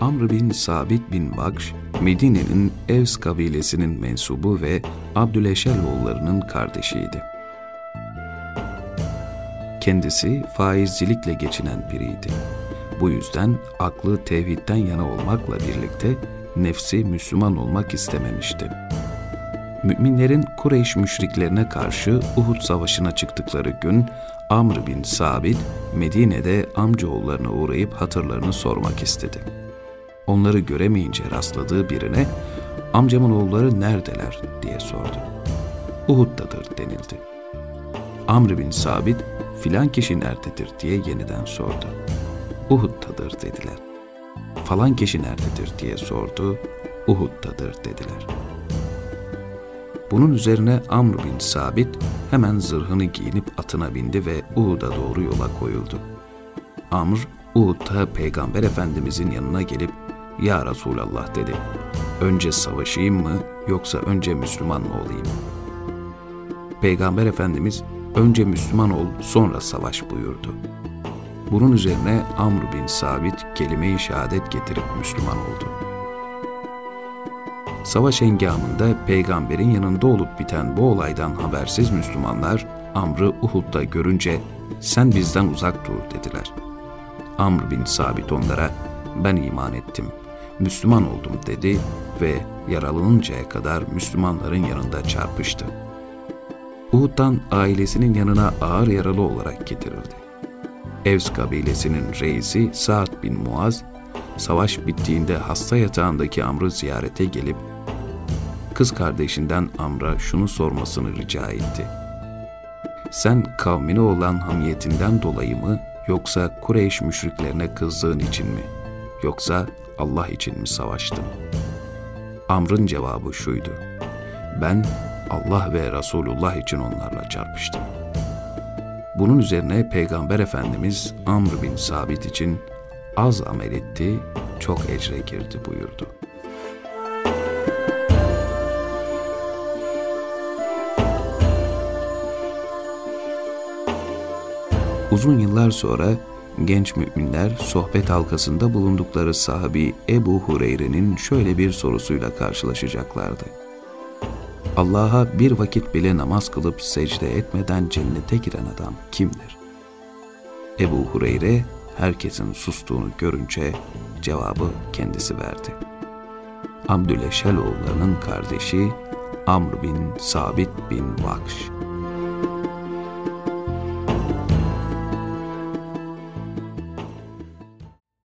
Amr bin Sabit bin Vakş, Medine'nin Evs kabilesinin mensubu ve Abdüleşeloğullarının kardeşiydi. Kendisi faizcilikle geçinen biriydi. Bu yüzden aklı tevhidden yana olmakla birlikte nefsi Müslüman olmak istememişti. Müminlerin Kureyş müşriklerine karşı Uhud Savaşı'na çıktıkları gün Amr bin Sabit Medine'de amcaoğullarına uğrayıp hatırlarını sormak istedi. Onları göremeyince rastladığı birine amcamın oğulları neredeler diye sordu. Uhud'dadır denildi. Amr bin Sabit filan kişi nerededir diye yeniden sordu. Uhud'dadır dediler. Falan kişi nerededir diye sordu. Uhud'dadır dediler. Bunun üzerine Amr bin Sabit hemen zırhını giyinip atına bindi ve Uhud'a doğru yola koyuldu. Amr, Uhud'da Peygamber Efendimizin yanına gelip ''Ya Resulallah'' dedi. ''Önce savaşayım mı yoksa önce Müslüman mı olayım?'' Peygamber Efendimiz önce Müslüman ol sonra savaş buyurdu. Bunun üzerine Amr bin Sabit kelime-i şehadet getirip Müslüman oldu. Savaş engamında peygamberin yanında olup biten bu olaydan habersiz Müslümanlar Amr'ı Uhud'da görünce sen bizden uzak dur dediler. Amr bin Sabit onlara ben iman ettim, Müslüman oldum dedi ve yaralanıncaya kadar Müslümanların yanında çarpıştı. Uhud'dan ailesinin yanına ağır yaralı olarak getirildi. Evs kabilesinin reisi Sa'd bin Muaz, savaş bittiğinde hasta yatağındaki Amr'ı ziyarete gelip, kız kardeşinden Amr'a şunu sormasını rica etti. Sen kavmine olan hamiyetinden dolayı mı, yoksa Kureyş müşriklerine kızdığın için mi, yoksa Allah için mi savaştın? Amr'ın cevabı şuydu, ben Allah ve Resulullah için onlarla çarpıştım. Bunun üzerine Peygamber Efendimiz Amr bin Sabit için az amel etti, çok ecre girdi buyurdu. Uzun yıllar sonra genç müminler sohbet halkasında bulundukları sahabi Ebu Hureyre'nin şöyle bir sorusuyla karşılaşacaklardı. Allah'a bir vakit bile namaz kılıp secde etmeden cennete giren adam kimdir? Ebu Hureyre herkesin sustuğunu görünce cevabı kendisi verdi. Abdüleşeloğullarının kardeşi Amr bin Sabit bin Vakş.